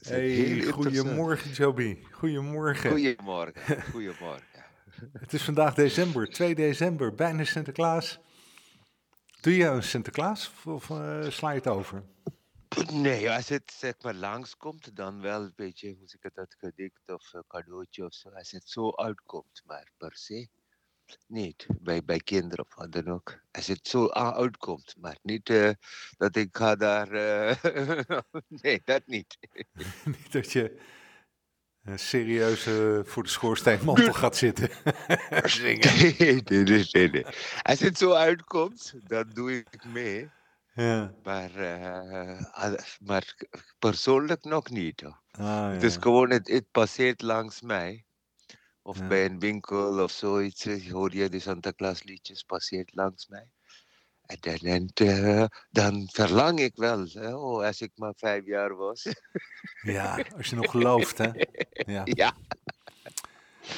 Hey, goedemorgen Joby. Goedemorgen. Goedemorgen, goedemorgen. Het is vandaag december, 2 december, bijna Sinterklaas. Doe je een Sinterklaas of uh, sla je het over? Nee, als het zeg maar langskomt, dan wel een beetje, hoe ik het, dat gedicht of cadeautje of zo. Als het zo uitkomt, maar per se niet. Bij, bij kinderen of wat dan ook. Als het zo uitkomt, maar niet uh, dat ik ga daar. Uh, nee, dat niet. niet dat je uh, serieus voor de schoorsteenmantel gaat zitten. nee, nee, nee, nee, Als het zo uitkomt, dan doe ik mee. Ja. Maar, maar persoonlijk nog niet. Ah, ja. Het is gewoon, het, het passeert langs mij. Of ja. bij een winkel of zoiets hoor je de Santa Claus liedjes passeert langs mij. En dan, uh, dan verlang ik wel, hè? Oh, als ik maar vijf jaar was. Ja, als je nog gelooft, hè? Ja. ja.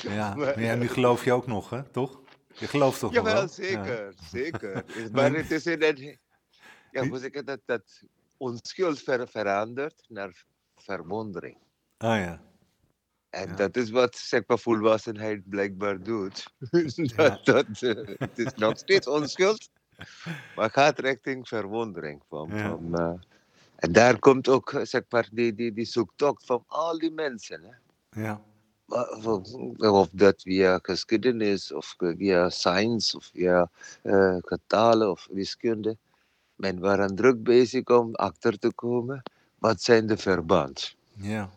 ja. Maar ja, nu geloof je ook nog, hè? Toch? Je gelooft toch Jawel, nog wel? zeker, ja. zeker. Maar het is in een, ja, zeg ik dat, dat onschuld ver, verandert naar verwondering. Ah ja. En ja. dat is wat zeg maar, volwassenheid blijkbaar doet. dat, dat, uh, het is nog steeds onschuld, maar gaat richting verwondering. Van, van, uh, en daar komt ook zeg maar, die, die, die zoektocht van al die mensen. Hè? Ja. Of dat via geschiedenis, of via science, of via uh, getalen of wiskunde. Men waren druk bezig om achter te komen, wat zijn de verbanden? Ja.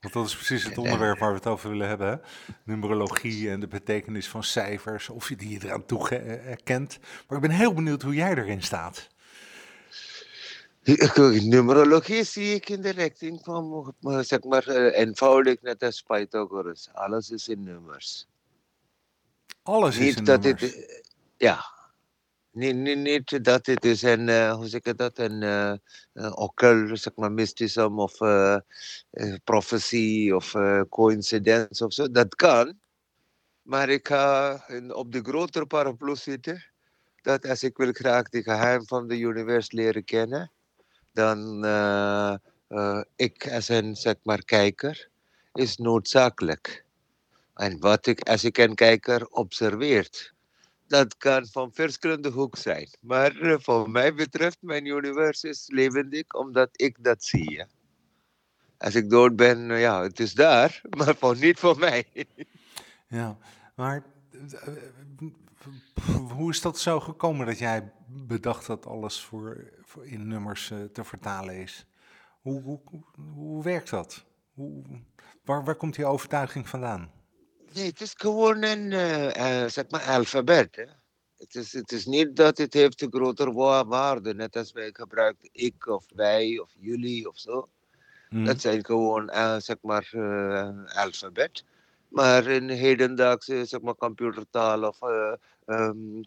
Want dat is precies het onderwerp waar we het over willen hebben. Hè? Numerologie en de betekenis van cijfers, of je die eraan toe herkent. Maar ik ben heel benieuwd hoe jij erin staat. Numerologie zie ik in de richting van, zeg maar, eenvoudig net als Pythagoras. Alles is in nummers. Alles is Niet in dat nummers? Het, ja, niet, niet, dat het is een, uh, hoe zeg ik dat, een uh, uh, occult, zeg maar, mysticism of prophecy of coincidence of zo. Dat kan. Maar ik ga op de grotere paraplu zitten. Dat als ik wil graag de geheim van de universum leren kennen, dan ik als een, zeg maar, kijker is noodzakelijk. En wat ik als ik een kijker observeert, dat kan van verschillende hoek zijn. Maar uh, voor mij betreft, mijn universum is levendig omdat ik dat zie. Als ik dood ben, uh, ja, het is daar, maar voor, niet voor mij. ja, maar uh, hoe is dat zo gekomen dat jij bedacht dat alles voor in nummers te vertalen is? Hoe, hoe, hoe werkt dat? Hoe, waar, waar komt die overtuiging vandaan? Nee, het is gewoon een uh, uh, zeg maar alfabet. Hè? Het, is, het is niet dat het heeft een grotere waarde, net als wij gebruiken ik of wij of jullie of zo. Hmm. Dat zijn gewoon uh, zeg maar alfabet. Maar in hedendaagse zeg maar, computertaal of um,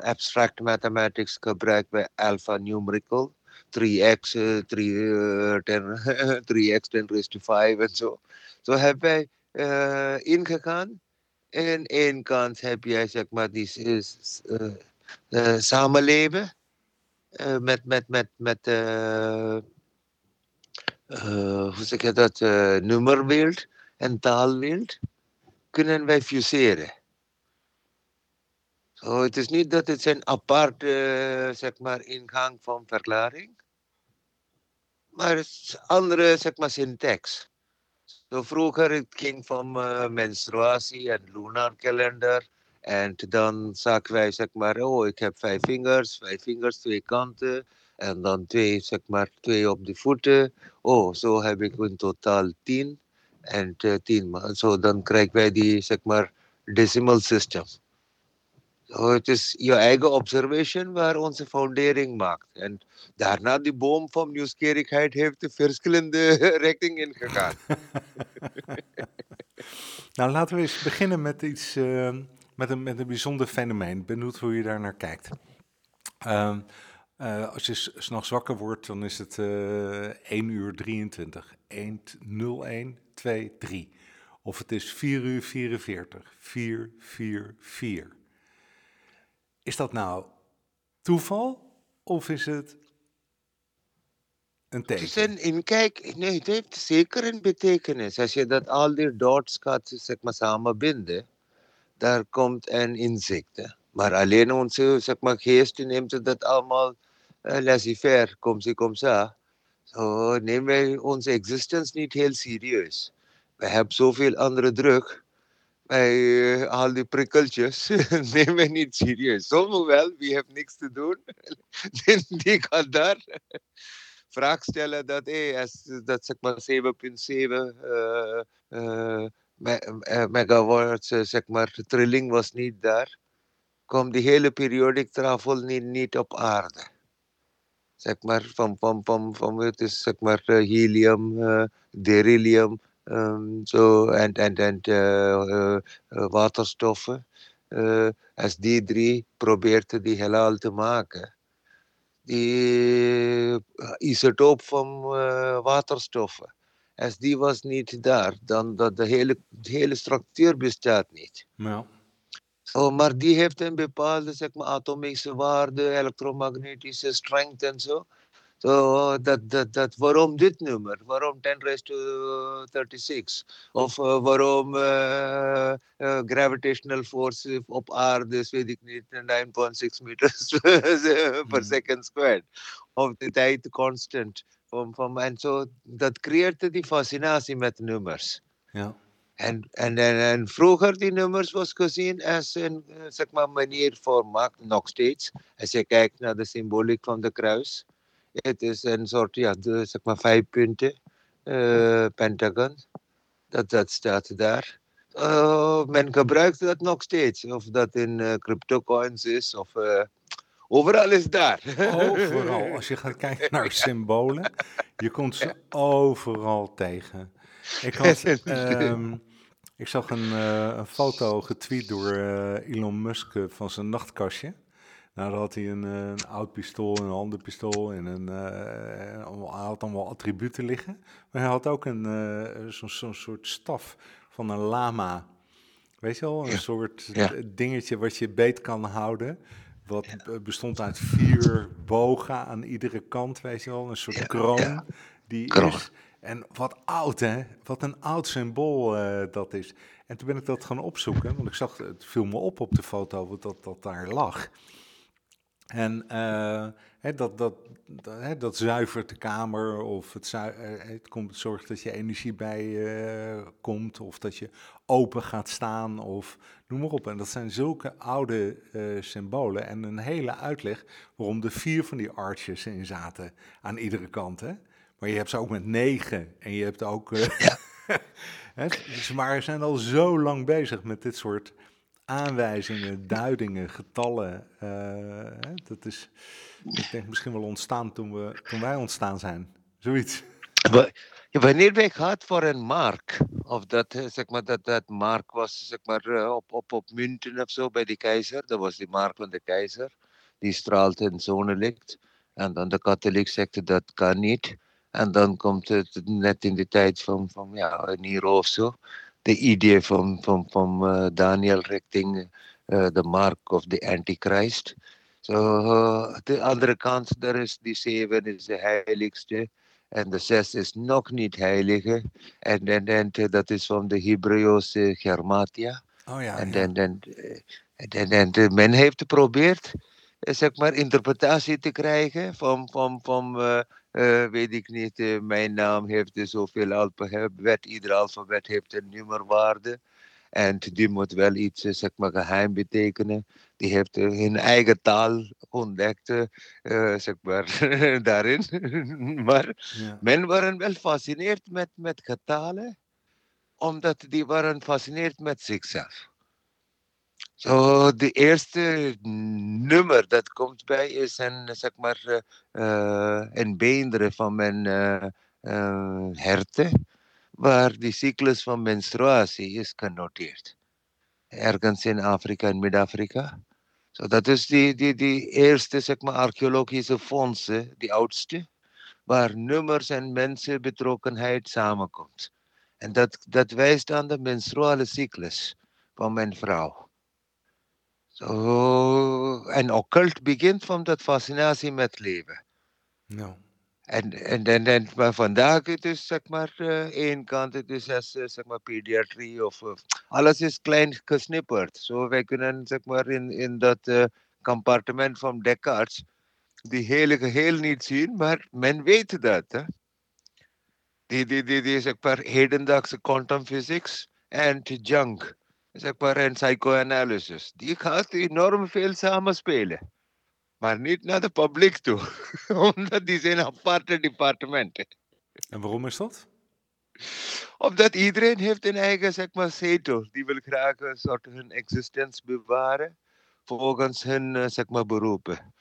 abstract mathematics gebruiken wij alphanumerical. 3x, 3, 10, 3x 10 raised to 5 en zo. Zo hebben wij uh, ingegaan. En één kant heb jij zeg maar die uh, uh, samenleven met, met, met, met hoe zeg je dat, nummerbeeld en taalbeeld kunnen wij fuseren. So, het is niet dat het een aparte zeg maar, ingang van verklaring, maar het is andere zeg maar, syntax. So vroeger het ging van uh, menstruatie en lunar kalender. En dan zagen wij, zeg maar, oh, ik heb vijf vingers, vijf vingers, twee kanten. En dan twee, zeg maar, twee op de voeten. Oh, zo heb ik in totaal tien. En uh, tien. Zo dan krijgen wij die, zeg maar, decimal system. So, het is je eigen observation waar onze foundering maakt. En daarna die boom van nieuwsgierigheid heeft de verschillende richtingen ingegaan. nou, laten we eens beginnen met iets, uh, met, een, met een bijzonder fenomeen. Benieuwd hoe je daar naar kijkt. Uh, als je s'nachts wakker wordt, dan is het 1 uur 23. 1, 0, 1, 2, 3. Of het is 4 uur 44. 4, 4, 4. Is dat nou toeval of is het Een Het is teken. een, in, kijk, nee, het heeft zeker een betekenis. Als je dat al die dots gaat zeg maar, samenbinden, daar komt een inzicht. hè. Maar alleen onze zeg maar, geest neemt dat allemaal uh, laissez-faire, kom ze, kom ça. Zo nemen wij onze existence niet heel serieus. We hebben zoveel andere druk. Bij uh, al die prikkeltjes nemen we niet serieus. Sommigen wel, wie heeft niks te doen. die gaat daar vraag stellen dat, hey, dat zeg maar 7,7 uh, uh, megawatt, zeg maar, trilling was niet daar. Komt die hele periodic travel niet, niet op aarde. Zeg maar, van, van, van, van het is zeg maar helium, uh, um, so, en, en, en uh, uh, waterstoffen. als die drie probeert die heelal te maken die isotoop van waterstoffen. Als die was niet daar, dan dat de hele, de hele structuur bestaat niet. Ja. So, maar die heeft een bepaalde zeg maar, atomische waarde, elektromagnetische strength en zo. So, dat, dat, dat, waarom dit nummer? Waarom 10 raised to 36? Of uh, waarom uh, uh, gravitational force op aarde is, weet ik niet, 9,6 meters per second squared. Of de tijd constant. Van, van, en zo, dat creëerde die fascinatie met nummers. Ja. En, en, en, en, vroeger die nummers was gezien als een zeg maar, manier voor macht, nog steeds. Als je kijkt naar de symboliek van de kruis. Het is een soort, ja, de, zeg maar vijf punten, uh, pentagon. Dat, dat staat daar. Uh, men gebruikt dat nog steeds. Of dat in uh, cryptocoins is of... overal is daar. Overal. Als je gaat kijken naar symbolen, je komt ze overal tegen. Ik, had, um, ik zag een, een, foto getweet door Elon Musk van zijn nachtkastje. Nou, dan had hij een, een oud pistool, een ander pistool en een, uh, hij had allemaal attributen liggen. Maar hij had ook een, uh, zo'n zo soort staf van een lama. Weet je wel, een ja. soort Ja. dingetje wat je beet kan houden. Wat bestond uit vier bogen aan iedere kant, weet je wel. Een soort kroon. Die Kroon. is, en wat oud, hè? Wat een oud symbool eh, dat is. En toen ben ik dat gaan opzoeken, want ik zag, het viel me op op de foto wat dat, dat daar lag. En eh, hè, dat, dat, dat, hè, dat zuivert de kamer of het, zui- eh, het komt, zorgt dat je energie bij eh, komt of dat je open gaat staan of noem maar op. En dat zijn zulke oude eh, symbolen en een hele uitleg waarom er vier van die arches in zaten aan iedere kant. Hè? Maar je hebt ze ook met negen en je hebt ook... eh, hè, dus maar ze zijn al zo lang bezig met dit soort aanwijzingen, duidingen, getallen. eh, dat is, ik denk misschien wel ontstaan toen, we, toen wij ontstaan zijn. Zoiets. Wanneer wij gaat voor een mark, of dat, eh, zeg maar, dat, dat mark was zeg maar, eh, op, op, op munten of zo bij de keizer, dat was die mark van de keizer, die straalt in zonnelicht. En dan de katholiek zegt dat kan niet. En dan komt het net in de tijd van, van ja, Nero of zo, de idee van, van, van eh, Daniel richting eh, de mark of de antichrist. Zo, eh, de andere kant, daar is die zeven is de heiligste. En de zes is nog niet heilige. En, en, en dat is van de Hebreeuwse Germatia. Oh ja, En, ja. en, en, en, en, en de- men heeft geprobeerd, zeg maar, interpretatie te krijgen van, van, van eh, weet ik niet, eh, mijn naam heeft zoveel alfabet, ieder alfabet heeft een nummerwaarde. En die moet wel iets, eh, zeg maar, geheim betekenen. Die heeft hun eigen taal ontdekt, zeg maar, daarin. maar ja. men waren wel gefascineerd met, met getallen, omdat die waren gefascineerd met zichzelf. Zo, de eerste nummer dat komt bij is een, zeg maar, eh, een beenderen van mijn eh, herten, waar die cyclus van menstruatie is genoteerd. Ergens in Afrika en Midden-Afrika. Zo, dat is die, die, die eerste zeg maar, archeologische fondsen, die oudste, waar nummers en mensenbetrokkenheid samenkomt. En dat, dat wijst aan de menstruale cyclus van mijn vrouw. Zo, en occult begint van dat fascinatie met leven. Nou, En, en, en, en maar vandaag het is zeg maar uh, één kant, het is als uh, zeg maar pediatrie of uh, alles is klein gesnipperd. Zo wij kunnen zeg maar in, in dat compartiment van Descartes die hele geheel niet zien, maar men weet dat. Hè? Die, die, die, die zeg maar hedendaagse quantum physics en junk, zeg maar en psychoanalysis, die gaat enorm veel samenspelen. Maar niet naar de publiek toe, omdat die zijn aparte departementen. En waarom is dat? Omdat iedereen heeft een eigen zeg maar, zetel. Die wil graag een soort hun existentie bewaren volgens hun zeg maar, beroepen.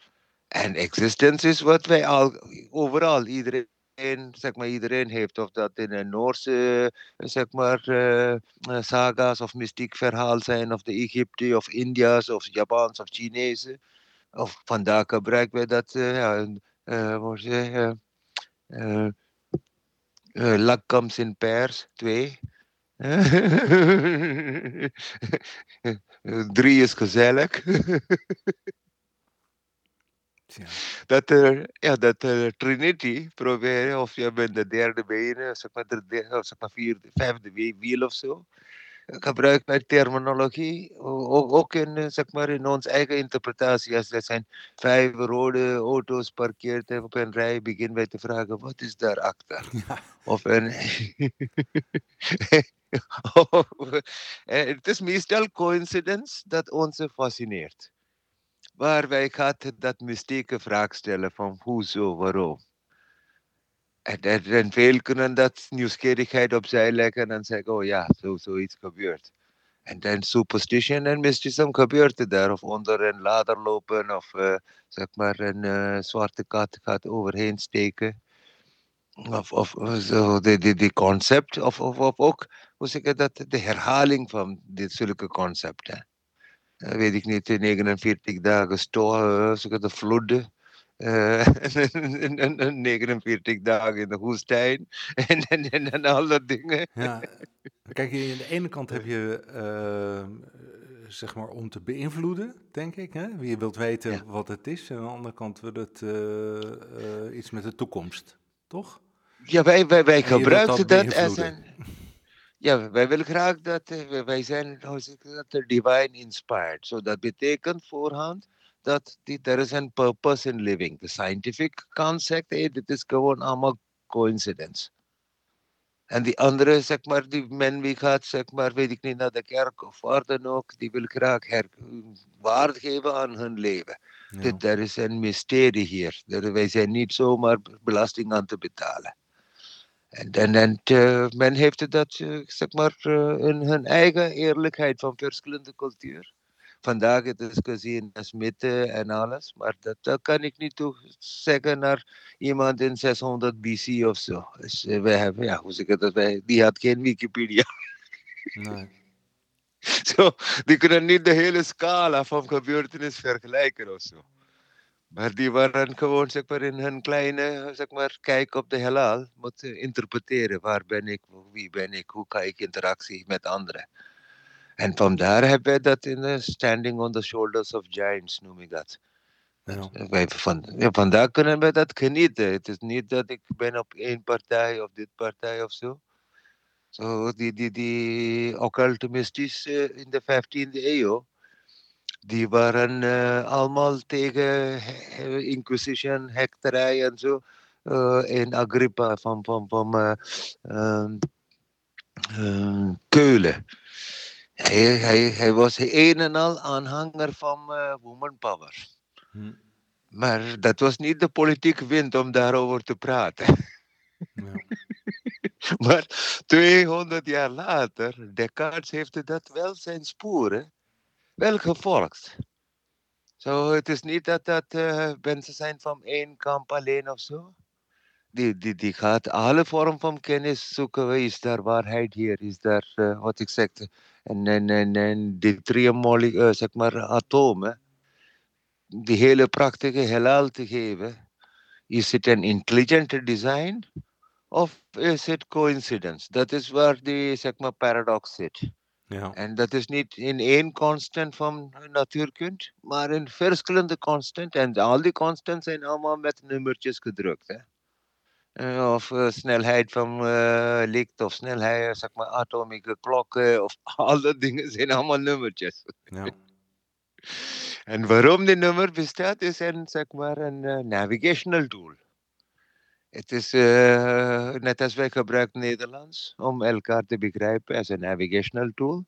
En existence is wat wij al overal, iedereen, zeg maar, iedereen heeft. Of dat in een Noorse zeg maar, uh, saga's of mystiek verhaal zijn, of de Egypte of India's of Japans of Chinese. Of vandaag gebruiken wij dat, uh, ja, uh, in pairs, twee. Drie is gezellig. Ja. Dat, er, ja, dat er Trinity proberen, of je bent de derde benen, zeg maar, de, zeg maar vierde, vijfde wiel of zo. Gebruik met terminologie, ook, ook in, zeg maar, in onze eigen interpretatie. Als er zijn vijf rode auto's parkeerd op een rij, beginnen wij te vragen: wat is daarachter? Ja. Of een. het is meestal coincidence dat ons fascineert waar wij gaan dat mystieke vraag stellen van hoezo, waarom. En, en, veel kunnen dat nieuwsgierigheid opzij leggen en zeggen, oh ja, zo, zoiets gebeurt. En dan superstition en mysticism gebeurt daar. Of onder een ladder lopen of uh, zeg maar een uh, zwarte kat gaat overheen steken. Of, of zo, die, die, die concept, of, of, of ook, hoe zeg ik dat, de herhaling van dit zulke concepten weet ik niet, 49 dagen storen, de vloeden. Uh, 49 dagen in de woestijn en, en, en, en al dat dingen. Ja. Kijk, aan de ene kant heb je, uh, zeg maar, om te beïnvloeden, denk ik. Hè? Wie je wilt weten ja. wat het is. En aan de andere kant wil het uh, iets met de toekomst, toch? Ja, wij, wij, wij gebruiken dat, dat als een... Ja, wij willen graag dat uh, wij zijn dat divine inspired. So dat betekent voorhand dat er is een purpose in living. De scientific concept, hey, dit is gewoon allemaal coincidence. En die andere, zeg maar, die men wie gaat, zeg maar, weet ik niet, naar de kerk of waar dan ook, die wil graag her, waarde geven aan hun leven. Ja. er is een mysterie hier. wij zijn niet zomaar belasting aan te betalen. En, en uh, men heeft dat, uh, zeg maar, uh, in hun eigen eerlijkheid van verschillende cultuur. Vandaag het is gezien als mythe en alles, maar dat, dat kan ik niet toe zeggen naar iemand in 600 BC of zo. Dus wij hebben, ja, hoe zeg ik dat, wij, die had geen Wikipedia. Nee. Zo, die kunnen niet de hele scala van gebeurtenis vergelijken of zo. Maar die waren gewoon zeg maar, in hun kleine zeg maar, kijk op de heelal moeten interpreteren. Waar ben ik, wie ben ik, hoe kan ik interactie met anderen. En vandaar hebben we dat in de standing on the shoulders of giants, noem ik dat. Ja. Wij van, ja, vandaar kunnen we dat genieten. Het is niet dat ik ben op één partij of dit partij of zo. Zo, die, die, die occultimistisch in de 15e eeuw die waren uh, allemaal tegen inquisition, hekterij en zo. Uh, in Agrippa van, van, van uh, Keulen. Hij, hij, hij was een en al aanhanger van woman power. Hm. Maar dat was niet de politieke wind om daarover te praten. Ja. maar 200 jaar later, Descartes heeft dat wel zijn sporen wel gevolgd. Zo, het is niet dat dat uh, mensen zijn van één kamp alleen of zo. Die, die, die gaat alle vormen van kennis zoeken. Is daar waarheid hier? Is daar, uh, wat ik zeg, en, en, en, die drie uh, zeg maar, atomen, die hele prachtige heelal te geven. Is het een intelligent design? Of is het coincidence? Dat is waar die zeg maar, paradox zit. Ja. En dat is niet in één constant van natuurkunde, maar in verschillende constant. En al die constants zijn allemaal met nummertjes gedrukt. Hè? Uh, of uh, snelheid van uh, licht of snelheid, zeg maar, atomische klokken of alle dingen zijn allemaal nummertjes. Ja. en waarom die nummer bestaat is een, zeg maar, een navigational tool. Het is net als wij gebruiken Nederlands om elkaar te begrijpen als een navigational tool.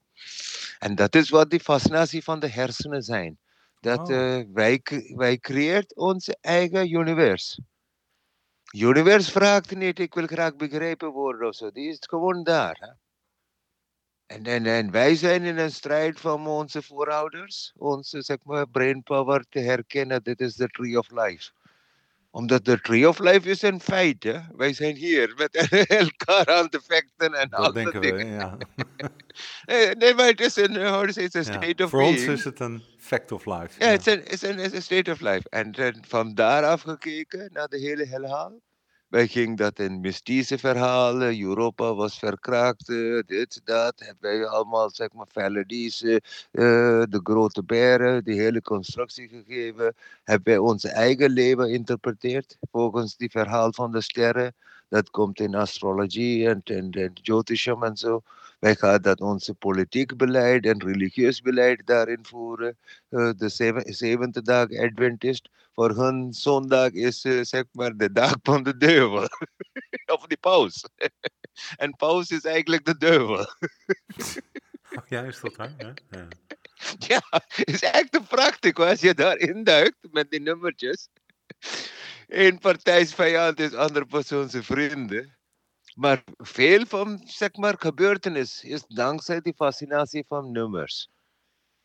En dat is wat die fascinatie van de hersenen zijn. Dat oh. wij, wij creëren onze eigen universe. Univers vraagt niet, ik wil graag begrepen worden of zo. Die is gewoon daar. Hè? En, en, en wij zijn in een strijd van onze voorouders, onze zeg maar, brainpower te herkennen. Dit is de tree of life omdat de tree of life is een feit. Hè? Wij zijn hier met elkaar aan te vechten en Dat denken we, ja. nee, maar het is een, het een state ja, of Voor ons is het een fact of life. Ja, het is een, is een state of life. En van daaraf gekeken naar de hele helhaal. Wij gingen dat in mystische verhalen. Europa was verkraakt, dit, dat. Hebben wij allemaal, zeg maar, Valadies, de grote beren, die hele constructie gegeven. Hebben wij ons eigen leven interpreteerd volgens die verhaal van de sterren. Dat komt in astrologie en, en, en Jyotisham en zo. Wij gaan dat onze politiek beleid en religieus beleid daarin voeren. Uh, de zevende dag Adventist. Voor hun zondag is uh, zeg maar de dag van de duivel. of die paus. en paus is eigenlijk de duivel. oh, ja, is dat waar? Ja. ja. ja, is echt prachtig als je daarin duikt met die nummertjes. Eén partijsvijand is andere persoon vrienden. Maar veel van zeg maar, gebeurtenis is dankzij die fascinatie van nummers.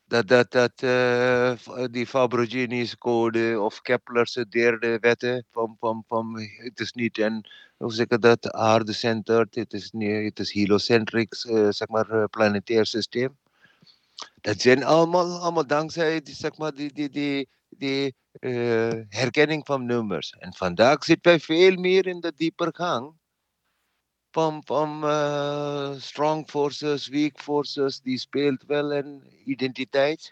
Dat, dat, dat uh, die Fabroginis code of Kepler's derde wetten van, van, van het is niet een, hoe zeg ik dat, het is, niet, het is uh, zeg maar, uh, planetair systeem. Dat zijn allemaal, allemaal dankzij die, zeg maar, die, die, die, die herkenning van nummers. En vandaag zitten wij veel meer in de dieper gang van, van uh, strong forces, weak forces, die speelt wel een identiteit.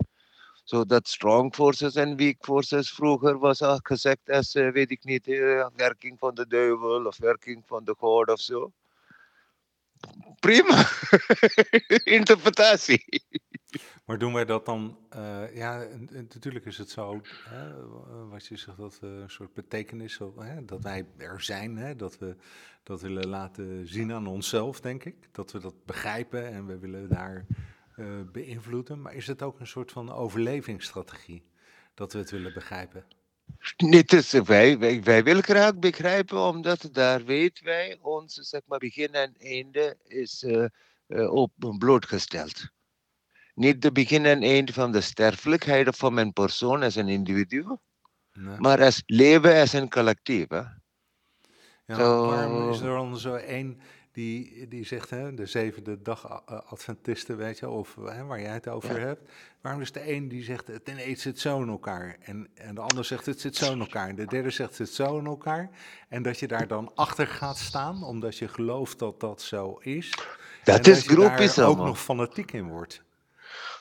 Zodat strong forces en weak forces vroeger was al gezegd als, uh, weet ik niet, werking van de duivel of werking van de god of zo. Prima, interpretatie. Maar doen wij dat dan, uh, ja, natuurlijk is het zo, hè, wat je zegt, dat we een soort betekenis, hè, dat wij er zijn, hè, dat we dat willen laten zien aan onszelf, denk ik. Dat we dat begrijpen en we willen daar uh, beïnvloeden. Maar is het ook een soort van overlevingsstrategie, dat we het willen begrijpen? Niet wij, wij, wij willen graag begrijpen, omdat daar weten wij, ons zeg maar, begin en einde is uh, op blootgesteld niet de begin en eind van de sterfelijkheid van mijn persoon als een individu, nee. maar als leven als een collectief. Hè? Ja, so, waarom is er dan zo één die, die zegt, hè, de zevende dag Adventisten, weet je, of hè, waar jij het over ja. hebt. Waarom is de een die zegt, het ineens zit zo in elkaar. En, en de ander zegt, het zit zo in elkaar. En de derde zegt, het zit zo in elkaar. En dat je daar dan achter gaat staan, omdat je gelooft dat dat zo is. Dat is groepisme. ook nog fanatiek in wordt.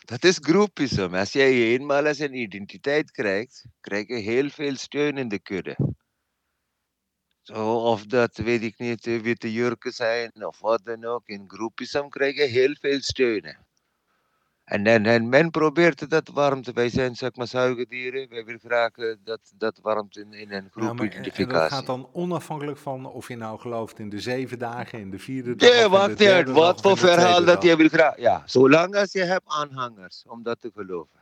Dat is groepisme. Als jij eenmaal als een identiteit krijgt, krijg je heel veel steun in de kudde. Zo, of dat, weet ik niet, witte jurken zijn of wat dan ook. In groepisme krijg je heel veel steun. En, en, en men probeert dat warmte. Wij zijn zeg maar zuigerdieren. Wij willen graag eh, dat, dat warmte in, in een groep ja, identificatie. En dat gaat dan onafhankelijk van of je nou gelooft in de zeven dagen, in de vierde dag. Nee, uit. Wat voor verhaal dat je wil graag. Ja, zolang als je hebt aanhangers om dat te geloven.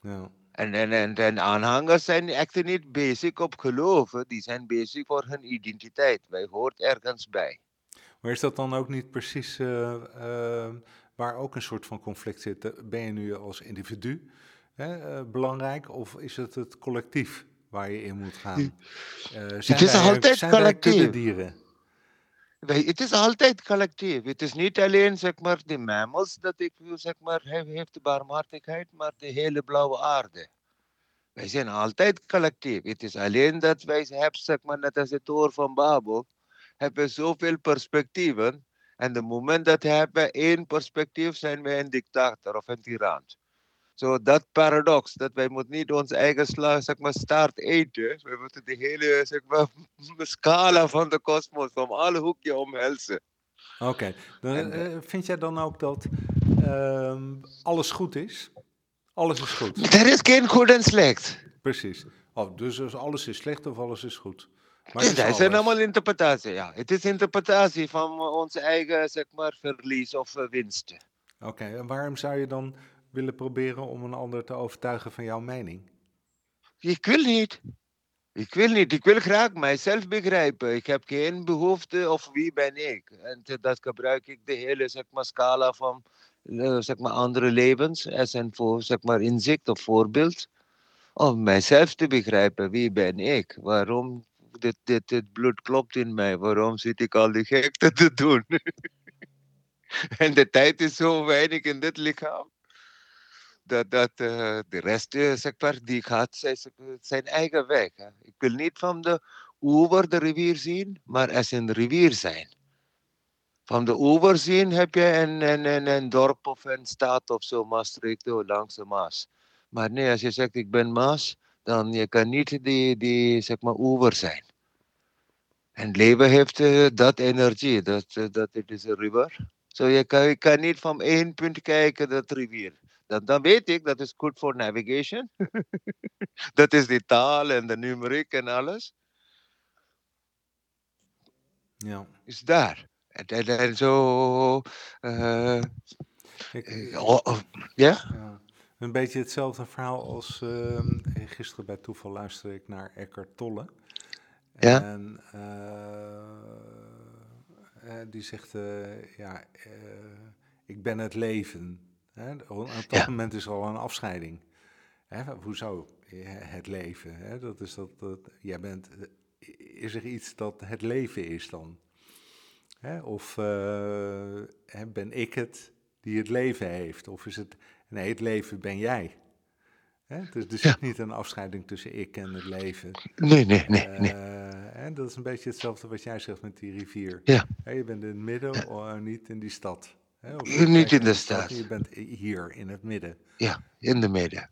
Ja. En, en, en, en aanhangers zijn echt niet bezig op geloven. Die zijn bezig voor hun identiteit. Wij hoort ergens bij. Maar is dat dan ook niet precies. Uh, uh, waar ook een soort van conflict zit. Ben je nu als individu hè, uh, belangrijk of is het het collectief waar je in moet gaan? Uh, het is altijd zijn collectief. dieren? Het is altijd collectief. Het is niet alleen zeg maar, de mammals dat ik zeg maar, heeft de barmhartigheid, maar de hele blauwe aarde. Wij zijn altijd collectief. Het is alleen dat wij hebben, zeg maar, net als het oor van Babel, hebben zoveel perspectieven en de moment dat we hebben één perspectief, zijn we een dictator of een tiran. Zo dat paradox, dat wij moeten niet ons eigen sla, zeg maar, staart eten. We moeten de hele zeg maar, scala van de kosmos, van alle hoekjes omhelzen. Oké, uh, vind jij dan ook dat uh, alles goed is? Alles is goed? Er is geen goed en slecht. Precies. Oh, dus alles is slecht of alles is goed? Maar het is, allemaal interpretatie, ja. Het is interpretatie van onze eigen, zeg maar, verlies of winsten. Oké, en waarom zou je dan willen proberen om een ander te overtuigen van jouw mening? Ik wil niet. Ik wil niet. Ik wil graag mijzelf begrijpen. Ik heb geen behoefte of wie ben ik. En dat gebruik ik de hele zeg maar, scala van eh, zeg maar, andere levens als een voor, zeg maar, inzicht of voorbeeld. Om mijzelf te begrijpen. Wie ben ik? Waarom dit, dit, dit bloed klopt in mij? Waarom zit ik al die gekte te doen? en de tijd is zo weinig in dit lichaam dat, dat uh, de rest, uh, zeg maar, die gaat zijn eigen weg. Hè. Ik wil niet van de oever de rivier zien, maar als een rivier zijn. Van de oever zien heb je een, een, een, een dorp of een stad of zo, Maastricht langs de Maas. Maar nee, als je zegt ik ben Maas, dan je kan niet die, die zeg maar, oever zijn. En leven heeft uh, dat energie, dat, dat het is een river. Zo so je, kan, je kan niet van één punt kijken, dat rivier. Dan, dan weet ik dat is goed voor navigation. dat is de taal en de numeriek en alles. Ja. Is daar. En, en, en zo. Uh, ik, oh, ja? Een beetje hetzelfde verhaal als uh, gisteren bij toeval luisterde ik naar Eckhart Tolle. Ja. En die zegt, ja, ik ben het leven. Hè? Op dat moment is er al een afscheiding. Hè? Hoezo? Het leven. Hè? Dat is dat, dat, jij bent, is er iets dat het leven is dan? Hè? Of ben ik het die het leven heeft? Of is het, nee, het leven ben jij. Hè? Dus zit niet een afscheiding tussen ik en het leven. Nee, nee, nee. nee. Uh, en dat is een beetje hetzelfde wat jij zegt met die rivier. Ja. je bent in het midden, ja. niet in die stad. Hè, niet in de stad. Je bent hier in het midden. Ja, in de midden.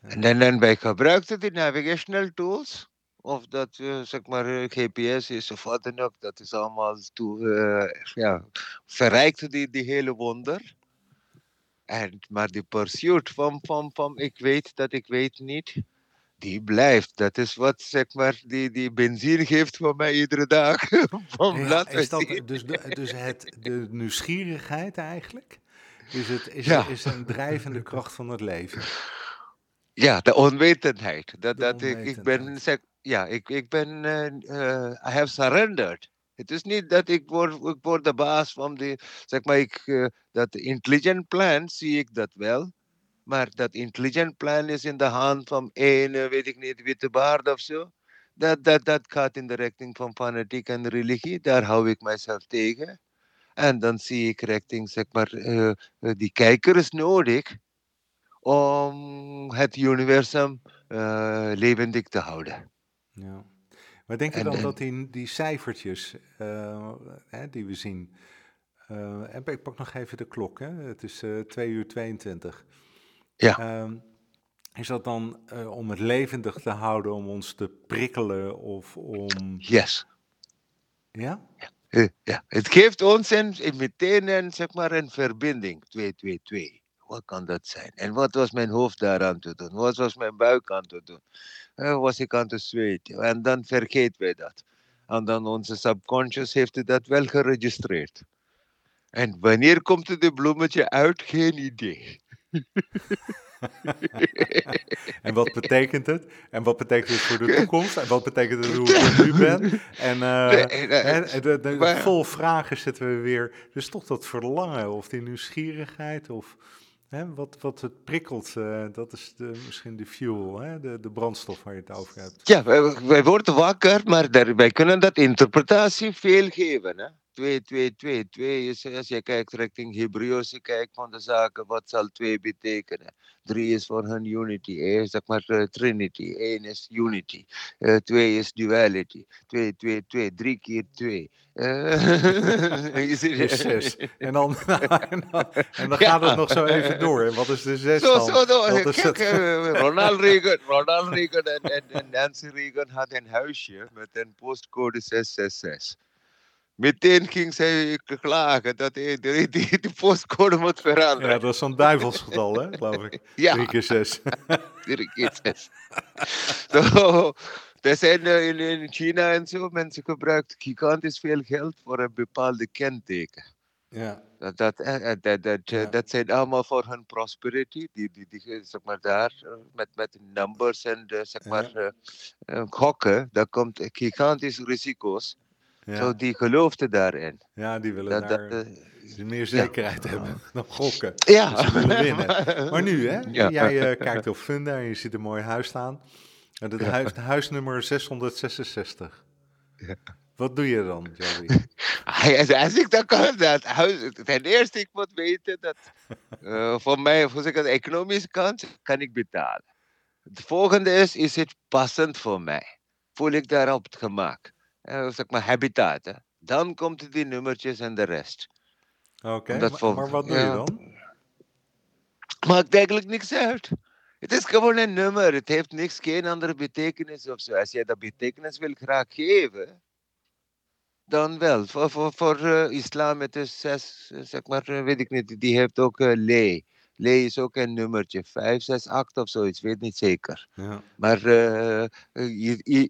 En dan, dan wij gebruikten die navigational tools. Of dat uh, zeg maar GPS is of wat dan ook. Dat is allemaal toe, uh, ja, verrijkt die, die hele wonder. En, maar die pursuit van, van, van ik weet dat ik weet niet die blijft. Dat is wat zeg maar die, die benzine geeft voor mij iedere dag. Van ja, is dat dus, de, dus het, de nieuwsgierigheid eigenlijk? Is, het, is, ja. is een drijvende kracht van het leven? Ja, de onwetendheid. Dat, de dat onwetendheid. Ik, ik ben, zeg, ja, ik, ik ben, uh, uh, I have surrendered. Het is niet dat ik word, de baas van de, zeg maar, ik, uh, dat intelligent plan zie ik dat wel. Maar dat intelligent plan is in de hand van één, weet ik niet, witte baard of zo. Dat, dat, dat gaat in de richting van fanatiek en religie. Daar hou ik mijzelf tegen. En dan zie ik richting, zeg maar, uh, die kijker nodig om het universum levendig te houden. Ja. Maar denk je dan en, dat die, die cijfertjes uh, hè, die we zien... ik pak nog even de klok, hè? het is 2 uur 22... Ja. Um, is dat dan uh, om het levendig te houden, om ons te prikkelen of om. Yes. Ja? Ja. Uh, ja. Het geeft ons een, meteen een, zeg maar een verbinding. 222. Wat kan dat zijn? En wat was mijn hoofd daaraan te doen? Wat was mijn buik aan te doen? Uh, was ik aan te zweten? En dan vergeten wij dat. En dan onze subconscious heeft dat wel geregistreerd. En wanneer komt het de bloemetje uit? Geen idee. en wat betekent het? En wat betekent het voor de toekomst? En wat betekent het hoe ik nu ben? En uh, nee, nee, de, de, vol vragen zitten we weer. Dus toch dat verlangen of die nieuwsgierigheid of hè, wat, wat het prikkelt. Uh, dat is de, misschien de fuel, hè, de, de brandstof waar je het over hebt. Ja, wij, wij worden wakker, maar wij kunnen dat interpretatie veel geven. Hè? 2, 2, 2. 2 is, als je kijkt richting Hebreeuwse kijk van de zaken, wat zal 2 betekenen? 3 is voor hun unity, eh, zeg maar uh, trinity. 1 is unity, 2 uh, is duality. 2, 2, 2, 3 keer 2. Uh, is 6. En dan, en dan, en dan ja. gaat het nog zo even door. En wat is de 6 zo, dan? Zo door. Kijk, Ronald Reagan, Ronald Reagan en, en, en Nancy Reagan hadden een huisje met een postcode 666. Meteen ging zij klagen dat hij die, die, die postcode moet veranderen. Ja, dat is zo'n duivelsgetal, hè, geloof ik. Ja. 3 keer 6. 3 keer 6. so, er zijn in, in China en zo, mensen gebruiken gigantisch veel geld voor een bepaalde kenteken. Ja. Dat, dat, dat, dat, ja. dat zijn allemaal voor hun prosperity. Die, die, die, zeg maar daar, met, met numbers en zeg maar, ja. gokken, daar komt gigantische risico's. Ja. Zo, die geloofden daarin. Ja, die willen dat, daar dat, uh, meer zekerheid ja. hebben dan gokken. Ja. Dus ze willen winnen. Maar nu, hè? Ja. Jij uh, kijkt op Funda en je ziet een mooi huis staan. En dat huis, huisnummer 666. Ja. Wat doe je dan, Joey? Als ik dan kan, dat huis, ten eerste ik moet weten dat uh, voor mij, voor de economische kant, kan ik betalen. Het volgende is, is het passend voor mij? Voel ik daarop het gemak? Uh, zeg maar habitat. Hè? Dan komt die nummertjes en de rest. Oké, okay, maar, wat doe je dan? Maakt eigenlijk niks uit. Het is gewoon een nummer. Het heeft niks, geen andere betekenis of zo. Als jij dat betekenis wil graag geven, dan wel. Voor, voor, voor uh, islam, het is zes, zeg maar, weet ik niet, die heeft ook uh, le. Le is ook een nummertje, 5, 6, 8 of zoiets, weet niet zeker. Ja. Maar uh,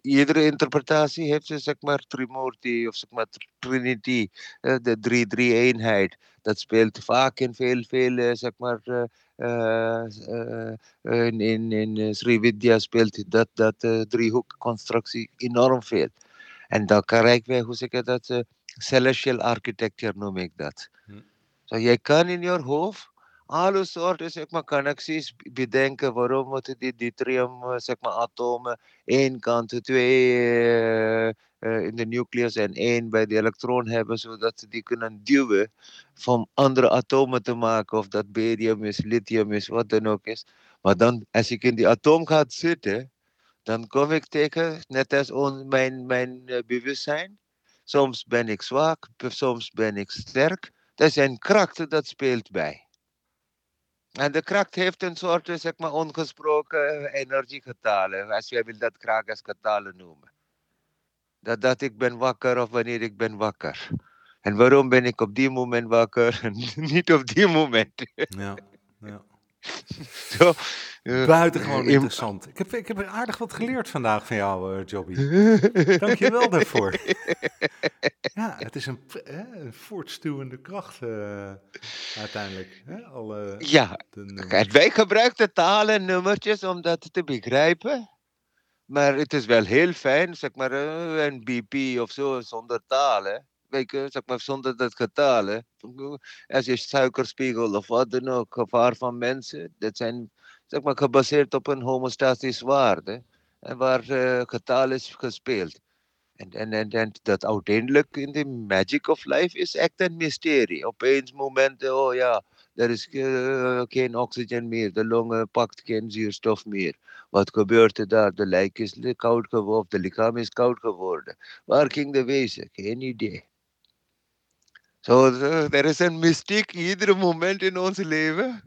iedere interpretatie heeft zeg maar Trimurti of zeg maar Trinity, de 3-3-eenheid. Dat speelt vaak in veel, veel zeg maar, in, in, in Sri Vidya speelt dat, dat driehoekconstructie enorm veel. En dan krijgen wij, hoe zeg ik dat, celestial architecture noem ik dat. Hm. So, jij kan in je hoofd alle soorten zeg maar, connecties bedenken. Waarom moeten die deuterium zeg maar, atomen één kant, twee uh, uh, in de nucleus en één bij de elektron hebben, zodat ze die kunnen duwen van andere atomen te maken. Of dat barium is, lithium is, wat dan ook is. Maar dan, als ik in die atoom ga zitten, dan kom ik tegen, net als on, mijn, mijn bewustzijn. Soms ben ik zwak, soms ben ik sterk. Er zijn krachten dat speelt bij. En de kracht heeft een soort, zeg maar, ongesproken energiegetalen. Als jij wil dat graag als getalen noemen. Dat, dat ik ben wakker of wanneer ik ben wakker. En waarom ben ik op die moment wakker en niet op die moment? Ja, ja. Zo, uh, Buitengewoon interessant. Ik heb, ik heb aardig wat geleerd vandaag van jou, uh, Jobby. Dank je wel daarvoor. ja, het is een, hè, een voortstuwende kracht uh, uiteindelijk. Hè? Alle, ja, kijk, wij gebruiken talen en nummertjes om dat te begrijpen. Maar het is wel heel fijn, zeg maar, een BP of zo zonder talen zeg maar, zonder dat getalen. Als je suikerspiegel of wat dan ook, gevaar van mensen, dat zijn zeg maar, gebaseerd op een homostatische waarde. En waar uh, is gespeeld. En, en, en, dat uiteindelijk in de magic of life is echt een mysterie. Opeens momenten, oh ja, er is uh, geen oxygen meer, de longen pakt geen zuurstof meer. Wat gebeurt er daar? De lijk is koud geworden, de lichaam is koud geworden. Waar ging de wezen? Geen idee. Zo, so, er is een mystiek ieder moment in ons leven.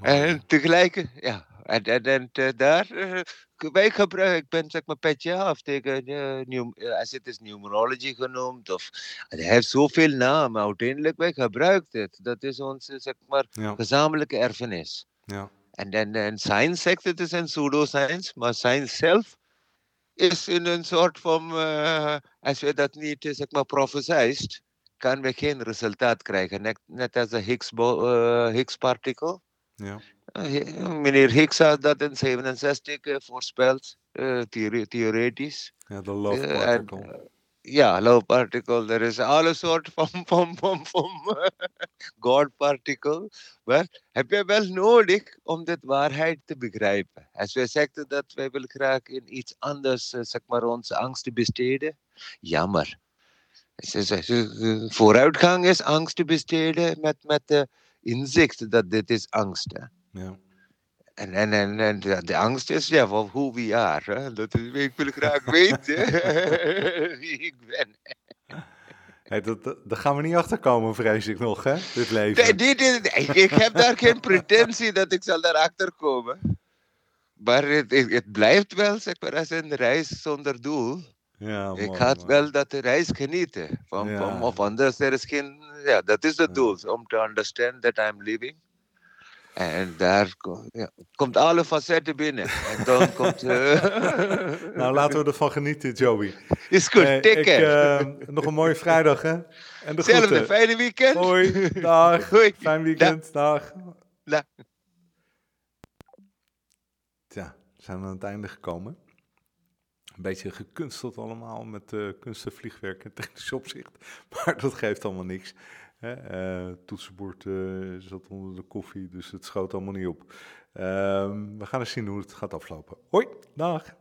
En tegelijk, ja, en, en, en daar, uh, wij gebruiken, ik ben zeg maar petje af tegen, uh, new, uh, als het is numerology genoemd, of het heeft zoveel namen, uiteindelijk wij gebruiken het. Dat is onze zeg maar ja. gezamenlijke erfenis. Ja. En, en, en science zegt het is een pseudoscience, maar science zelf is in een soort van, als we dat niet zeg maar prophesized, kan we geen resultaat krijgen. Net, net als de Higgs, uh, Higgs. Ja. Uh, meneer Higgs had dat in 67 uh, voorspeld, theore theoretisch. Ja, de love particle. Ja, love particle. Er is alle soorten van, van, van, van God particle. Maar heb je wel nodig om dit waarheid te begrijpen. Als wij zeggen dat wij willen graag in iets anders, zeg maar, onze angst besteden. Jammer Vooruitgang is angst te besteden met, met de inzicht dat dit is angst. Hè. Ja. En, en, en, en de, angst is ja, van hoe we are. Hè. Dat is, ik wil graag weten wie ik ben. Hey, dat, dat- daar gaan we niet achter komen, vrees ik nog, hè? Dit leven. Nee, dit is, ik, ik heb daar geen pretentie dat ik zal daarachter komen. Maar het, het, het blijft wel zeg maar, als een reis zonder doel. Ja, ik mooi. wel dat reis genieten. Van, Ja. van, of anders, er is geen... Ja, dat is het doel. Om te understand that I'm living. En daar ja, komt alle facetten binnen. En dan komt... eh, Nou, laten we ervan genieten, Joey. is goed, Hey, take ik, care. eh, nog een mooie vrijdag, hè? En de groeten. fijne weekend. Hoi, dag. Hoi. Fijn weekend, dag. Dag. Tja, we zijn aan het einde gekomen. Een beetje gekunsteld allemaal met vliegwerk en technisch opzicht. Maar dat geeft allemaal niks. Hè? eh, toetsenbord eh, zat onder de koffie, dus het schoot allemaal niet op. Ehm, we gaan eens zien hoe het gaat aflopen. Hoi, dag.